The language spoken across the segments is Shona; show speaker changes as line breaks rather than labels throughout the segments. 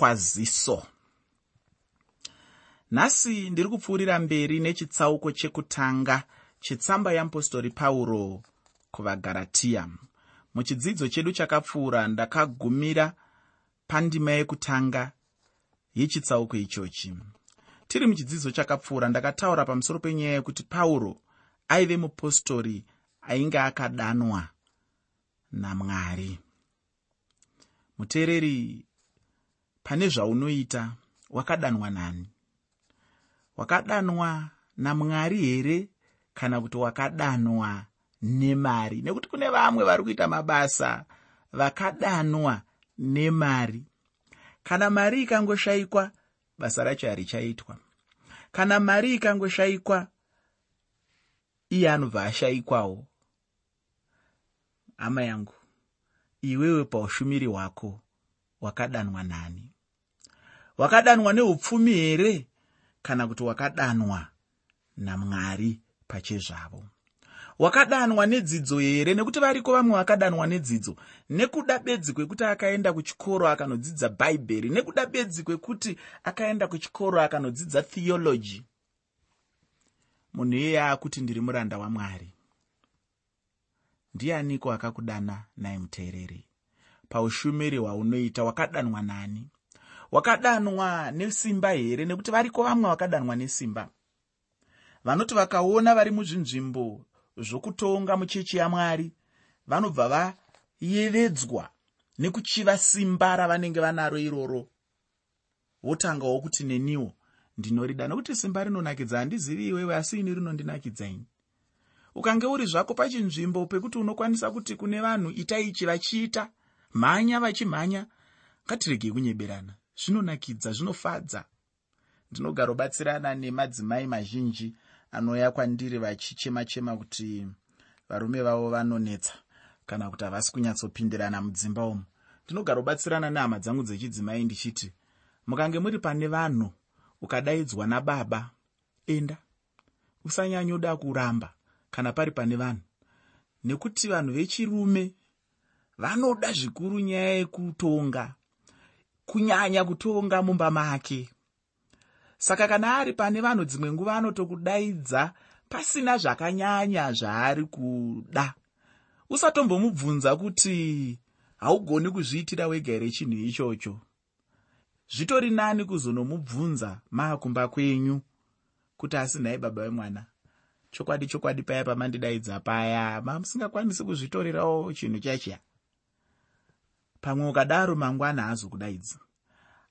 kwaziso. Nhasi ndiri kupfuurira mberi nechitsauko chekutanga chetsamba yeapostori pauro kuvagaratiya muchidzidzo chedu chakapfuura ndakagumira pandima yekutanga yechitsauko ichochi. Tiri muchidzidzo chakapfuura ndakataura pamusoro penyaya yekuti pauro aive mupostori ainge akadanwa namwari. Muteereri pane zvaunoita wakadanwa nani? Wakadanwa namwari here kana kuti wakadanwa nemari? Nekuti kune vamwe vari kuita mabasa vakadanwa nemari. Kana mari ikangoshayikwa basa racho harichaitwa. Kana mari ikangoshayikwa iye anobva ashayikwawo hama yangu iwewe paushumiri hwako wakadanwa nani wakadanwa neupfumi here? Kana kuti wakadanwa namwari pachezvavo. Wakadanwa nedzidzo here? Nekuti variko vamwe vakadanwa nedzidzo? Nekuda bedzi kwekuti akaenda kuchikoro akanodzidza bhaibheri. Nekuda bedzi kwekuti akaenda kuchikoro akanodzidza theology. Munhu iyeye akuti ndiri muranda wamwari. Ndianiko akakudana nai muteereri? Paushumiri hwaunoita wakadanwa nani wakadanwa nesimba here? Nekuti variko vamwe vakadanwa nesimba. Vanoti vakaona vari muzvinzvimbo zvokutonga muchechi yamwari vanobva vayevedzwa nekuchiva simba ravanenge vanaro iroro. Votangawo kuti neniwo ndinorida. Nokuti simba rinonakidza handizivi iwewe asi ini rinondinakidza ini. Ukange uri zvako pachinzvimbo pekuti unokwanisa kuti kune vanhu itaichi vachiita mhanya vachimhanya ngatiregei kunyeberana zvinonakidza zvinofadza. Ndinogara ubatsirana nemadzimai mazhinji anouya kwandiri vachichema chema kuti varume vavo vanonetsa kana kuti havasi kunyatsopindirana mudzimba umo ndinogara ubatsirana nehama dzangu dzechidzimai ndichiti mukange muri pane vanhu ukadaidzwa nababa enda. Usanyanyoda kuramba kana pari pane vanhu. Nekuti vanhu vechirume vanoda zvikuru nyaya yekutonga kunyanya kutonga mumba make saka kana ari pane vanhu dzimwe nguva anotokudaidza pasina zvakanyanya zvaari kuda. Usatombomubvunza kuti haugoni kuzviitira wega here chinhu ichocho. Zvitori nani kuzonomubvunza maakumba kwenyu kuti asi nhai baba vemwana chokwadi chokwadi paya pamandidaidza paya mamusingakwanisi kuzvitorerawo chinhu chachiya pamwe ukadaro mangwana haazokudaidzi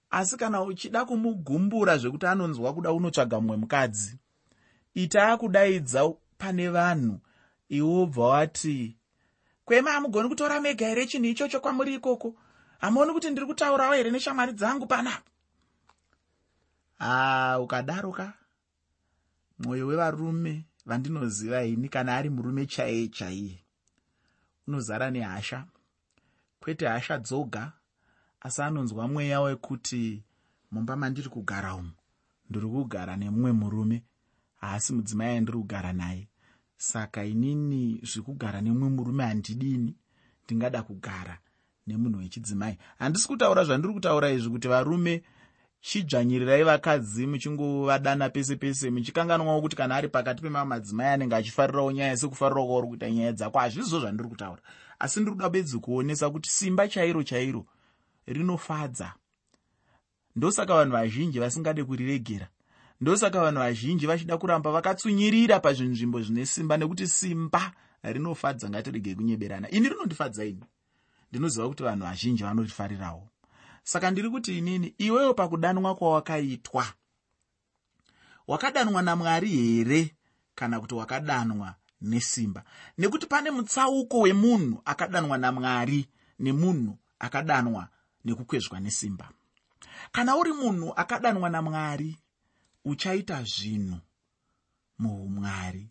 asi kana uchida kumugumbura zvekuti anonzwa kuda unotsvaga mumwe mukadzi ita akudaidza pane vanhu iwe ubva wati kwema hamugoni kutora mega here chinhu ichocho kwamuri ikoko? Hamuoni kuti ndiri kutaurawo here neshamwari dzangu? Panapa haa ukadaro ka? Mwoyo wevarume vandinoziva ini kana ari murume chaiye chaiye. Unozara nehasha kwete hasha dzoga asi anonzwa mweya wekuti mumba mandiri kugara umu ndiri kugara nemumwe murume haasi mudzimai andiri kugara naye. Saka inini zvekugara nemumwe murume handidini ndingada kugara nemunhu wechidzimai. Handisi kutaura zvandiri kutaura izvi kuti varume chidzvanyirirai vakadzi muchingovadana pese pese muchikanganwawo kuti kana ari pakati pemamwe madzimai anenge achifarirawo nyaya sekufarirawo kwauri kuita nyaya dzako hazvizvo zvandiri kutaura asi ndiri kuda bedzi kuonesa kuti simba chairo chairo rinofadza. Ndosaka vanhu vazhinji vasingade kuriregera ndosaka vanhu vazhinji vachida kuramba vakatsunyirira pazvinzvimbo zvine simba nekuti simba rinofadza ngatiregei kunyeberana. Ini rinondifadza ini? Ndinoziva kuti vanhu vazhinji vanorifarirawo saka ndiri kuti inini iwewo pakudanwa kwawakaitwa wakadanwa namwari here? Kana kuti wakadanwa nesimba. Nekuti pane mutsauko wemunhu akadanwa namwari nemunhu akadanwa nekukwezvwa nesimba. Kana uri munhu akadanwa namwari uchaita zvinhu muumwari.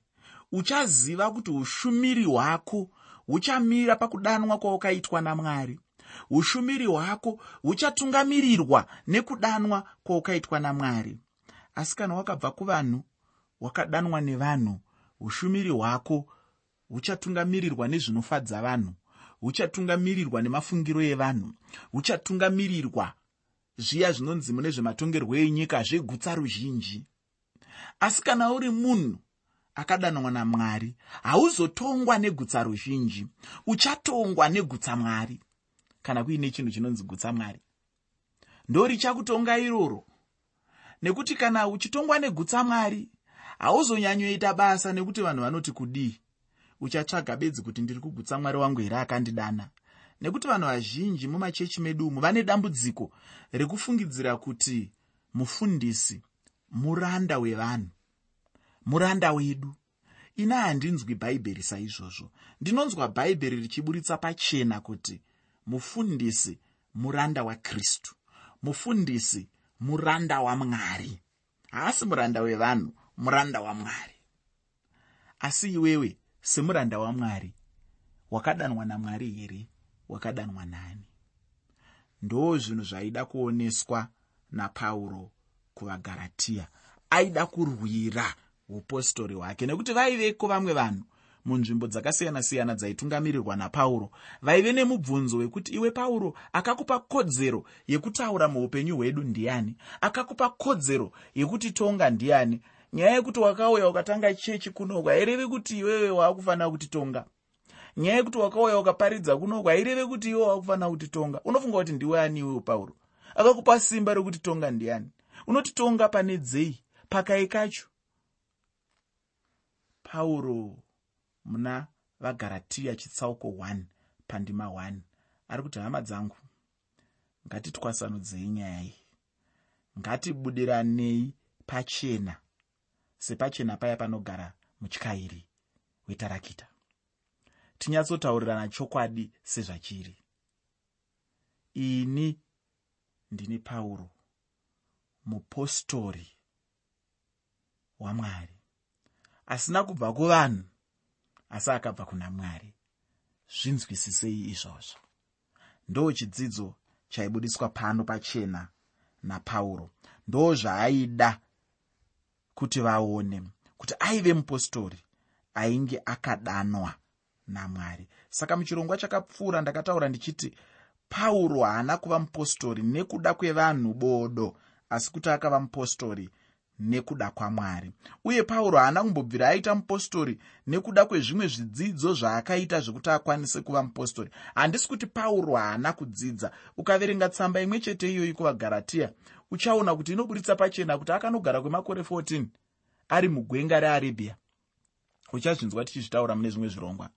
Uchaziva kuti ushumiri hwako huchamira pakudanwa kwaukaitwa namwari. Ushumiri hwako huchatungamirirwa nekudanwa kwaukaitwa namwari. Asi kana wakabva kuvanhu wakadanwa nevanhu ushumiri hwako huchatungamirirwa nezvinofadza vanhu huchatungamirirwa nemafungiro evanhu huchatungamirirwa zviya zvinonzi mune zvematongerwo enyika zvegutsa ruzhinji. Asi kana uri munhu akadanwa namwari hauzotongwa negutsa ruzhinji uchatongwa negutsa mwari kana kuine chinhu chinonzi gutsa mwari. Ndorichakutonga iroro nekuti kana uchitongwa negutsa mwari hauzonyanyoita basa nekuti vanhu vanoti kudii uchatsvaga bedzi kuti ndiri kugutsa mwari wangu here akandidana? Nekuti vanhu vazhinji mumachechi medu umu vane dambudziko rekufungidzira kuti mufundisi muranda wevanhu muranda wedu. Ina handinzwi bhaibheri saizvozvo. Ndinonzwa bhaibheri richiburitsa pachena kuti mufundisi muranda wakristu mufundisi muranda wamwari haasi muranda wevanhu muranda wamwari asi iwewe semuranda wamwari wakadanwa namwari here? Wakadanwa nani? Ndo zvinhu zvaida kuoneswa napauro kuvagaratiya aida kurwira upostori hwake nekuti vaiveko vamwe vanhu munzvimbo dzakasiyana-siyana dzaitungamirirwa napauro vaive nemubvunzo wekuti iwe pauro akakupa kodzero yekutaura muupenyu hwedu ndiani? Akakupa kodzero yekutitonga ndiani nyaya yekuti wakauya ukatanga chechi kunoko hairevi kuti iwewe waakufanira kutitonga. Nyaya yekuti wakauya ukaparidza kunoko haireve kuti iwe waakufanira kutitonga. Unofunga kuti ndiwe ani iwewo pauro? Akakupa simba rekutitonga ndiani? Unotitonga pane dzei? Pakai kacho. Pauro muna vagaratiya chitsauko 1 pandima 1 ari kuti hama dzangu ngatitwasanudzei nyaya iyi. Ngatibudiranei pachena sepachena paya panogara mutyairi wetarakita. Tinyatsotaurirana chokwadi sezvachiri. Ini ndini pauro mupostori wamwari. Asina kubva kuvanhu asi akabva kuna mwari. Zvinzwisisei izvozvo. Ndo chidzidzo chaibudiswa pano pachena napauro. Ndo zvaaida kuti vaone kuti aive mupostori ainge akadanwa namwari. Saka muchirongwa chakapfuura ndakataura ndichiti pauro haana kuva mupostori nekuda kwevanhu bodo asi kuti akava mupostori nekuda kwamwari. Uye pauro haana kumbobvira aita mupostori nekuda kwezvimwe zvidzidzo zvaakaita zvekuti akwanise kuva mupostori. Handisi kuti pauro haana kudzidza. Ukaverenga tsamba imwe chete iyoyi kuvagaratiya uchaona kuti inoburitsa pachena kuti akanogara kwemakore 14 ari mugwenga rearabia. Uchazvinzwa tichizvitaura mune zvimwe zvirongwa.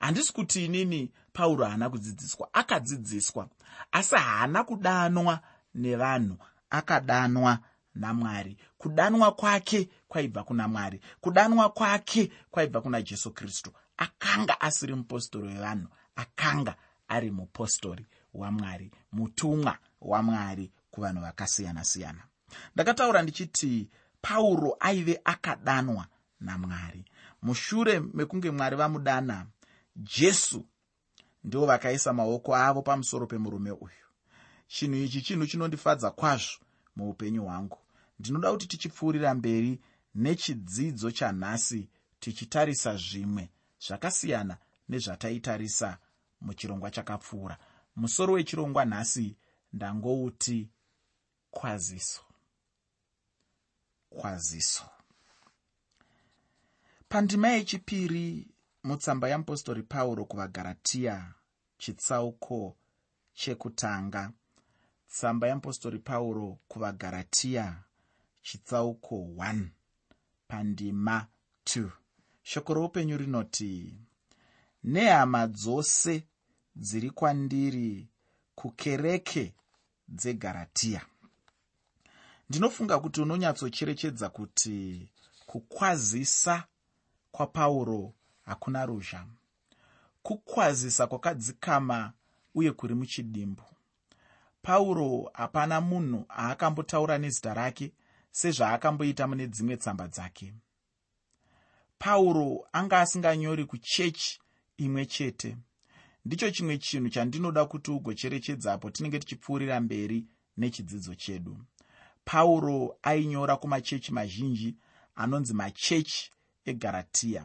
Handisi kuti inini pauro haana kudzidziswa akadzidziswa asi haana kudanwa nevanhu akadanwa namwari. Kudanwa kwake kwaibva kuna mwari. Kudanwa kwake kwaibva kuna jesu kristu. Akanga asiri mupostori wevanhu akanga ari mupostori wamwari mutumwa wamwari kuvanhu vakasiyana-siyana. Ndakataura ndichiti pauro aive akadanwa namwari. Mushure mekunge mwari vamudana jesu ndivo vakaisa maoko avo pamusoro pemurume uyu. Chinhu ichi chinhu chinondifadza kwazvo muupenyu hwangu. Ndinoda kuti tichipfuurira mberi nechidzidzo chanhasi tichitarisa zvimwe zvakasiyana nezvataitarisa muchirongwa chakapfuura. Musoro wechirongwa nhasi ndangouti kwaziso kwaziso pandima yechipiri mutsamba yamupostori pauro kuvagaratiya chitsauko chekutanga. Tsamba yamupostori pauro kuvagaratiya chitsauko 1 pandima 2 shoko roupenyu rinoti nehama dzose dziri kwandiri kukereke dzegaratiya ndinofunga kuti unonyatsocherechedza kuti kukwazisa kwapauro hakuna ruzha. Kukwazisa kwakadzikama uye kuri muchidimbu. Pauro hapana munhu aakambotaura nezita rake sezvaakamboita mune dzimwe tsamba dzake. Pauro anga asinganyori kuchechi imwe chete. Ndicho chimwe chinhu chandinoda kuti ugocherechedzapo tinenge tichipfuurira mberi nechidzidzo chedu pauro ainyora kumachechi mazhinji anonzi machechi egaratiya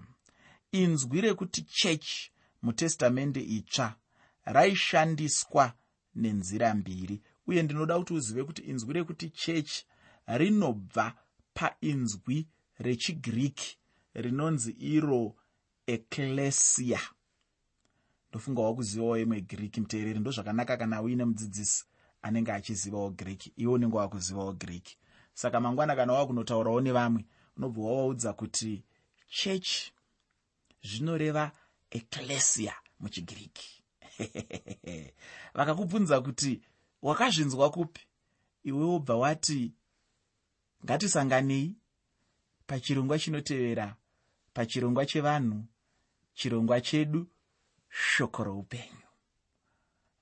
inzwi rekuti chechi mutestamende itsva raishandiswa nenzira mbiri uye ndinoda kuti uzive kuti inzwi rekuti chechi rinobva painzwi rechigiriki rinonzi iro eklesia ndofungawo kuzivawo imwe giriki muteereri ndo zvakanaka kana uine mudzidzisi anenge achizivawo giriki iwe unenge wakuzivawo giriki saka mangwana kana wakunotaurawo nevamwe unobva wawaudza kuti chechi zvinoreva eklesia muchigiriki vakakubvunza kuti wakazvinzwa kupi? Iwe wobva wati ngatisanganei pachirongwa chinotevera pachirongwa chevanhu chirongwa chedu shoko roupenyu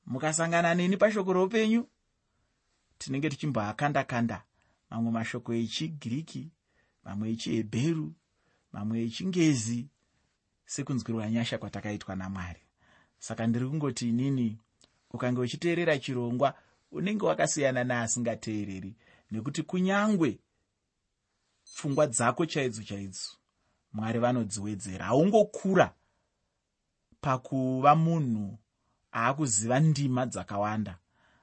mukasangana neni pashoko roupenyu? Tinenge tichimboakanda kanda mamwe mashoko echigiriki mamwe echihebheru mamwe echingezi. Sekunzwirwa nyasha kwatakaitwa namwari. Saka ndiri kungoti inini ukange uchiteerera chirongwa unenge wakasiyana neasingateereri. Nekuti kunyangwe pfungwa dzako chaidzo chaidzo mwari vanodziwedzera. Haungokura pakuva munhu aakuziva ndima dzakawanda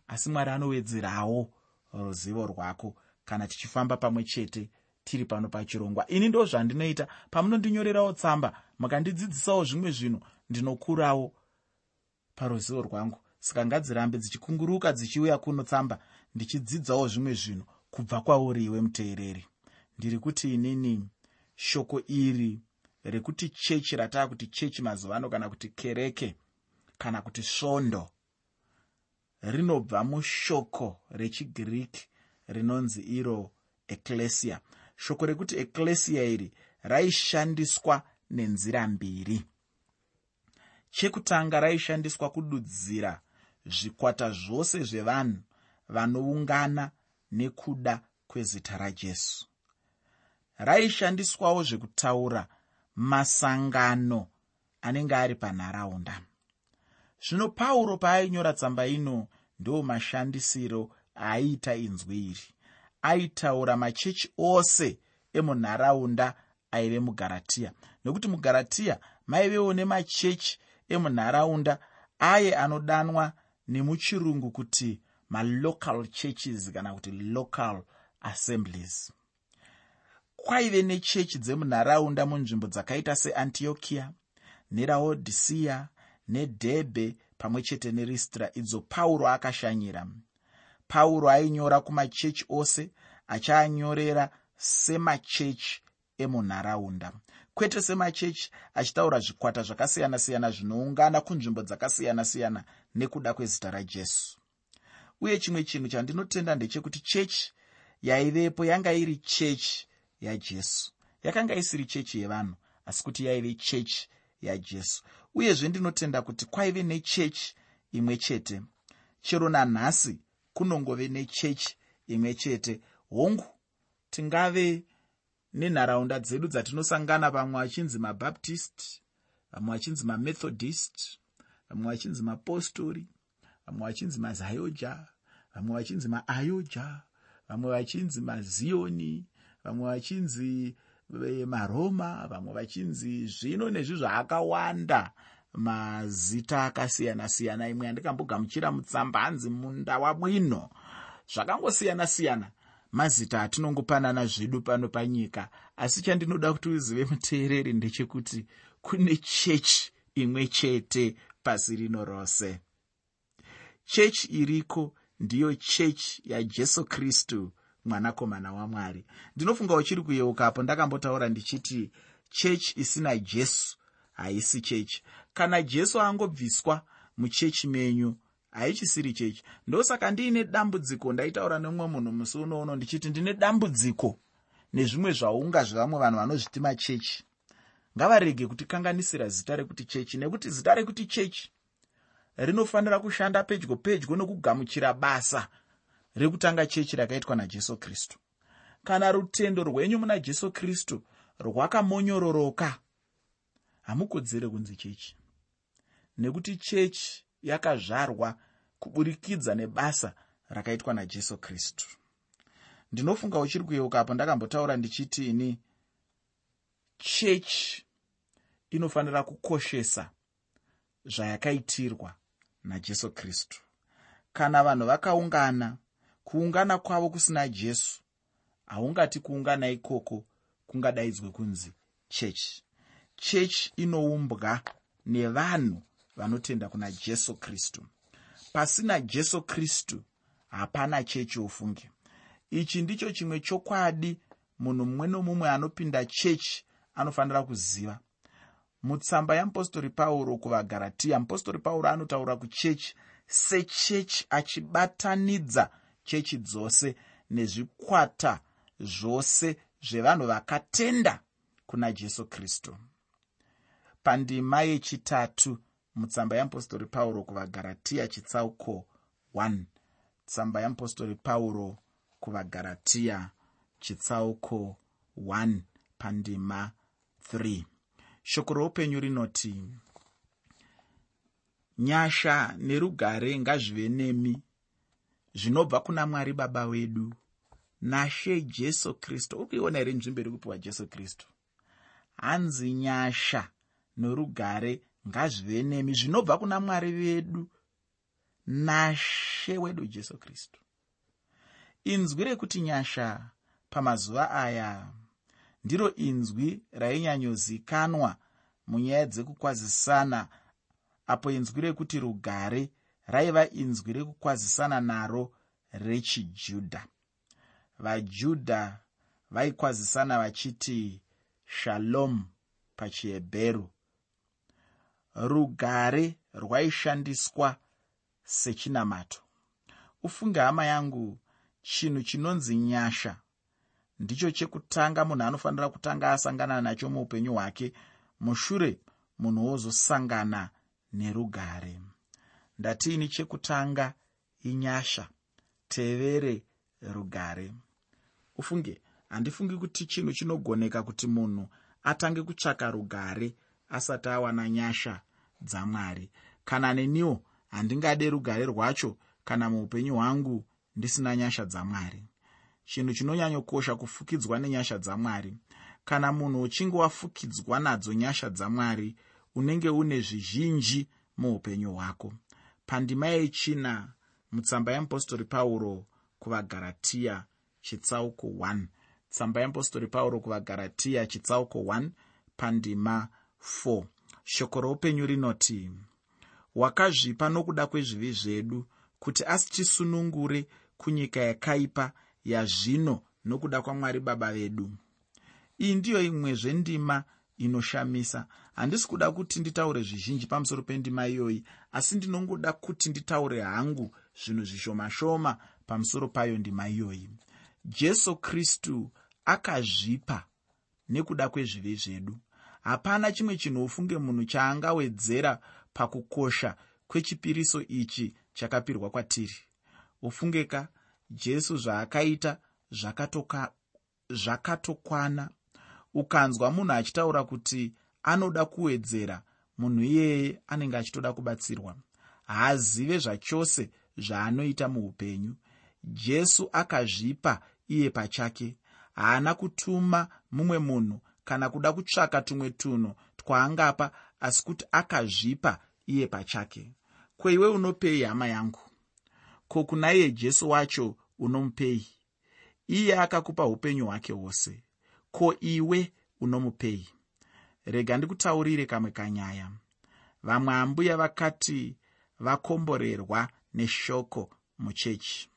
asi mwari anowedzerawo ruzivo rwako kana tichifamba pamwe chete tiri pano pachirongwa. Ini ndo zvandinoita. Pamunondinyorerawo tsamba mukandidzidzisawo zvimwe zvinhu ndinokurawo paruzivo rwangu. Saka ngadzirambe dzichikunguruka dzichiuya kuno tsamba ndichidzidzawo zvimwe zvinhu kubva kwauri iwe muteereri. Ndiri kuti inini shoko iri rekuti chechi rataa kuti chechi mazuva ano kana kuti kereke kana kuti svondo rinobva mushoko rechigiriki rinonzi iro eklesia shoko rekuti eklesia iri raishandiswa nenzira mbiri. Chekutanga raishandiswa kududzira zvikwata zvose zvevanhu vanoungana nekuda kwezita rajesu. Raishandiswawo zvekutaura masangano anenge ari panharaunda zvino pauro paainyora tsamba ino ndo mashandisiro aaiita inzwi iri. Aitaura machechi ose emunharaunda aive mugaratiya nokuti mugaratiya maivewo nemachechi emunharaunda aye anodanwa nemuchirungu kuti malocal churches kana kuti local assemblies. Kwaive nechechi dzemunharaunda munzvimbo dzakaita seantiokia neraodhisiya nedhebhe pamwe chete neristra idzo pauro akashanyira. Pauro ainyora kumachechi ose achianyorera semachechi emunharaunda. Kwete semachechi achitaura zvikwata zvakasiyana-siyana zvinoungana kunzvimbo dzakasiyana-siyana nekuda kwezita rajesu. Uye chimwe chinhu chandinotenda ndechekuti chechi yaivepo yanga iri chechi yajesu. Yakanga isiri chechi yevanhu asi kuti yaive chechi yajesu. Uyezve ndinotenda kuti kwaive nechechi imwe chete. Chero nanhasi kunongove nechechi imwe chete. Hongu tingave nenharaunda dzedu dzatinosangana vamwe vachinzi mabaptist vamwe vachinzi mamethodist vamwe vachinzi mapostori vamwe vachinzi mazayoja vamwe vachinzi maayoja vamwe vachinzi maziyoni vamwe vachinzi maroma vamwe vachinzi zvino nezvizvo akawanda mazita akasiyana-siyana. Imwe yandikambogamuchira mutsamba hanzi munda wabwino. Zvakangosiyana-siyana. Mazita atinongopanana zvedu pano panyika. Asi chandinoda kuti uzive muteereri ndechekuti kune chechi imwe chete pasi rino rose. Chechi iriko ndiyo chechi yajesu kristu mwanakomana wamwari. Ndinofunga uchiri kuyeukapo ndakambotaura ndichiti chechi isina jesu. Haisi chechi kana jesu angobviswa muchechi menyu haichisiri chechi ndosaka ndiine dambudziko ndaitaura nemumwe munhu musi unouno ndichiti ndine dambudziko nezvimwe zvaunga zvevamwe vanhu vanozviti machechi ngavarege kutikanganisira zita rekuti chechi nekuti zita rekuti chechi rinofanira kushanda pedyo pedyo nokugamuchira basa rekutanga chechi rakaitwa najesu kristu. Kana rutendo rwenyu muna jesu kristu rwakamonyororoka hamukodzere kunzi chechi. Nekuti chechi yakazvarwa kuburikidza nebasa rakaitwa najesu kristu. Ndinofunga uchiri kuyeukapo ndakambotaura ndichiti ini chechi inofanira kukoshesa zvayakaitirwa najesu kristu. Kana vanhu vakaungana kuungana kwavo kusina jesu. Haungati kuungana ikoko kungadaidzwe kunzi chechi chechi inoumbwa nevanhu vanotenda kuna jesu kristu. Pasina jesu kristu hapana chechi ufunge ichi ndicho chimwe chokwadi munhu mumwe nomumwe anopinda chechi anofanira kuziva. Mutsamba yamupostori pauro kuvagaratiya mupostori pauro anotaura kuchechi sechechi achibatanidza chechi dzose nezvikwata zvose zvevanhu vakatenda kuna jesu kristu. Pandima yechitatu mutsamba yamupostori pauro kuvagaratiya chitsauko 1 tsamba yamupostori pauro kuvagaratiya chitsauko 1 pandima 3 shoko roupenyu rinoti nyasha nerugare ngazvive nemi zvinobva kuna mwari baba wedu nashe jesu kristu. Uri kuiona here nzvimbo iri kupiwa jesu kristu hanzi nyasha norugare ngazvive nemi zvinobva kuna mwari vedu nashe wedu jesu kristu. Inzwi rekuti nyasha pamazuva aya ndiro inzwi rainyanyozikanwa munyaya dzekukwazisana apo inzwi rekuti rugare raiva inzwi rekukwazisana naro rechijudha. Vajudha vaikwazisana vachiti shalom pachihebheru. Rugare rwaishandiswa sechinamato. Ufunge hama yangu chinhu chinonzi nyasha. Ndicho chekutanga munhu anofanira kutanga asangana nacho muupenyu hwake. Mushure munhu wozosangana nerugare ndatiini chekutanga inyasha? Tevere rugare. Ufunge. Handifungi kuti chinhu chinogoneka kuti munhu atange kutsvaka rugare asati awana nyasha dzamwari. Kana neniwo handingade rugare rwacho kana muupenyu hwangu ndisina nyasha dzamwari. Chinhu chinonyanyokosha kufukidzwa nenyasha dzamwari. Kana munhu uchinge wafukidzwa nadzo nyasha dzamwari unenge une zvizhinji muupenyu hwako pandima yechina mutsamba yeapostori pauro kuvagaratiya chitsauko 1 tsamba yeapostori pauro kuvagaratiya chitsauko 1 pandima 4 shoko roupenyu rinoti wakazvipa nokuda kwezvivi zvedu kuti asitisunungure kunyika yakaipa yazvino nokuda kwamwari baba vedu. Iyi ndiyo imwezve ndima inoshamisa. Handisi kuda kuti nditaure zvizhinji pamusoro pendima iyoyi asi ndinongoda kuti nditaure hangu zvinhu zvishoma-shoma pamusoro payo ndima iyoyi. Jesu kristu akazvipa nekuda kwezvivi zvedu. Hapana chimwe chinhu ufunge munhu chaangawedzera pakukosha kwechipiriso ichi chakapirwa kwatiri. Ufungeka jesu zvaakaita zvakatokwana ukanzwa munhu achitaura kuti anoda kuwedzera munhu iyeye anenge achitoda kubatsirwa. Haazive zvachose zvaanoita muupenyu. Jesu akazvipa iye pachake. Haana kutuma mumwe munhu kana kuda kutsvaka tumwe tunhu twaangapa asi kuti akazvipa iye pachake. Ko iwe unopei hama yangu? Ko kuna iye jesu wacho unomupei? Iye akakupa upenyu hwake hwose ko iwe unomupei? Rega ndikutaurire kamwe kanyaya. Vamwe ambuya vakati vakomborerwa neshoko muchechi.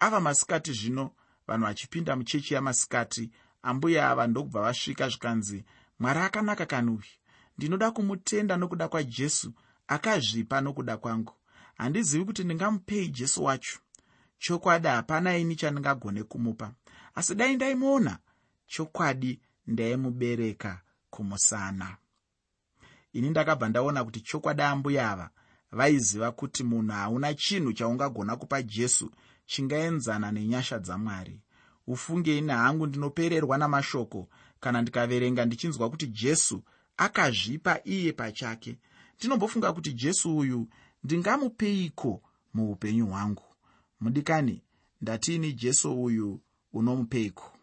Ava masikati zvino vanhu vachipinda muchechi yamasikati ambuya ava ndokubva vasvika zvikanzi mwari akanaka kanuyi ndinoda kumutenda nokuda kwajesu akazvipa nokuda kwangu. Handizivi kuti ndingamupei jesu wacho. Chokwadi hapana ini chandingagone kumupa. Asi dai ndaimuona chokwadi ndaimubereka kumusana. Ini ndakabva ndaona kuti chokwadi ambuya ava vaiziva kuti munhu hauna chinhu chaungagona kupa jesu chingaenzana nenyasha dzamwari. Ufunge ini hangu ndinopererwa namashoko kana ndikaverenga ndichinzwa kuti jesu akazvipa iye pachake. Ndinombofunga kuti jesu uyu ndingamupeiko muupenyu hwangu? Mudikani ndatiini jesu uyu unomupeiko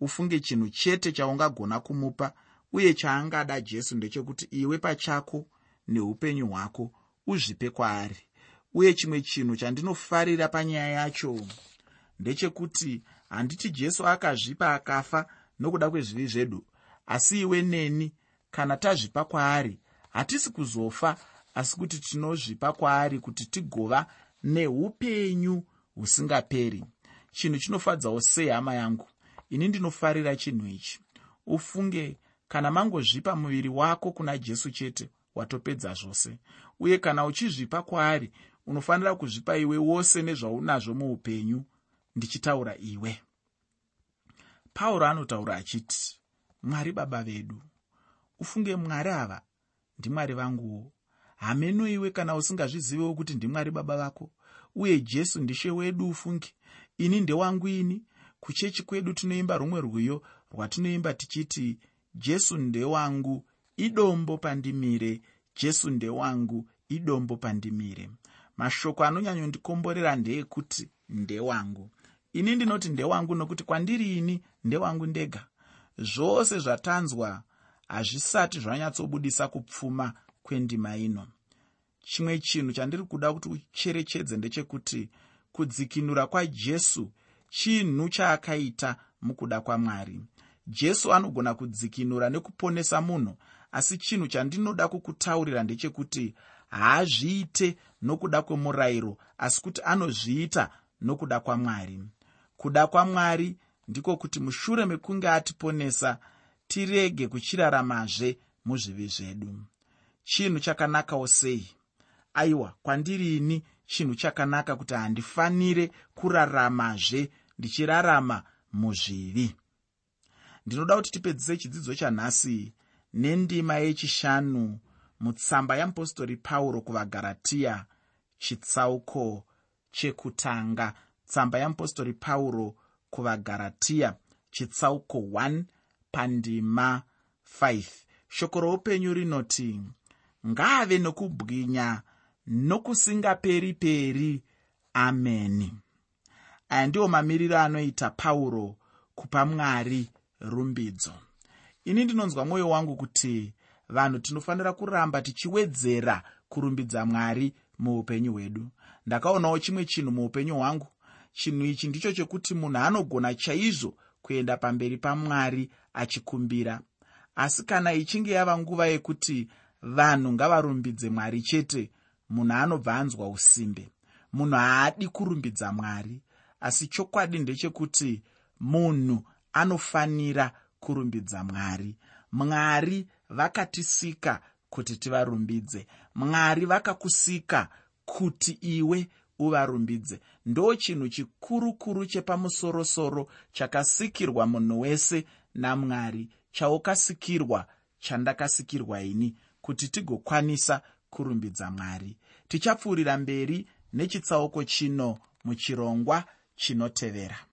ufunge chinhu chete chaungagona kumupa uye chaangada jesu ndechekuti iwe pachako neupenyu hwako uzvipe kwaari. Uye chimwe chinhu chandinofarira panyaya yacho ndechekuti handiti jesu akazvipa akafa nokuda kwezvivi zvedu asi iwe neni kana tazvipa kwaari hatisi kuzofa asi kuti tinozvipa kwaari kuti tigova neupenyu husingaperi. Chinhu chinofadzawo sei hama yangu ini ndinofarira chinhu ichi. Ufunge kana mangozvipa muviri wako kuna jesu chete watopedza zvose. Uye kana uchizvipa kwaari unofanira kuzvipa iwe wose nezvaunazvo muupenyu ndichitaura iwe. Pauro anotaura achiti mwari baba vedu ufunge mwari ava ndimwari vanguwo. Hameno iwe kana usingazvizivewo kuti ndimwari baba vako uye jesu ndishe wedu ufunge. Ini ndewangu ini kuchechi kwedu tinoimba rumwe rwiyo rwatinoimba tichiti jesu ndewangu idombo pandimire. Jesu ndewangu idombo pandimire. Mashoko anonyanyondikomborera ndeekuti ndewangu ini ndinoti ndewangu nokuti kwandiri ini ndewangu ndega. Zvose zvatanzwa hazvisati zvanyatsobudisa kupfuma kwendima ino. Chimwe chinhu chandiri kuda kuti ucherechedze ndechekuti kudzikinura kwajesu chinhu chaakaita mukuda kwamwari. Jesu anogona kudzikinura nekuponesa munhu asi chinhu chandinoda kukutaurira ndechekuti haazviite nokuda kwemurayiro asi kuti anozviita nokuda kwamwari. Kuda kwamwari ndiko kuti mushure mekunge atiponesa tirege kuchiraramazve muzvivi zvedu. Chinhu chakanakawo sei? Aiwa kwandirini chinhu chakanaka kuti handifanire kuraramazve ndichirarama muzvivi ndinoda kuti tipedzise chidzidzo chanhasi nendima yechishanu mutsamba yamupostori pauro kuvagaratiya chitsauko chekutanga. Tsamba yamupostori pauro kuvagaratiya chitsauko 1 pandima 5 shoko roupenyu rinoti ngaave nokubwinya nokusingaperi peri ameni aya ndiwo mamiriro anoita pauro kupa mwari rumbidzo. Ini ndinonzwa mwoyo wangu kuti vanhu tinofanira kuramba tichiwedzera kurumbidza mwari muupenyu hwedu. Ndakaonawo chimwe chinhu muupenyu hwangu. Chinhu ichi ndicho chekuti munhu anogona chaizvo kuenda pamberi pamwari achikumbira. Asi kana ichinge yava nguva yekuti vanhu ngavarumbidze mwari chete munhu anobva anzwa usimbe. Munhu haadi kurumbidza mwari asi chokwadi ndechekuti munhu anofanira kurumbidza mwari. Mwari vakatisika kuti tivarumbidze. Mwari vakakusika kuti iwe uvarumbidze. Ndo chinhu chikuru kuru chepamusorosoro chakasikirwa munhu wese namwari chaukasikirwa chandakasikirwa ini kuti tigokwanisa kurumbidza mwari. Tichapfuurira mberi nechitsauko chino muchirongwa chinotevera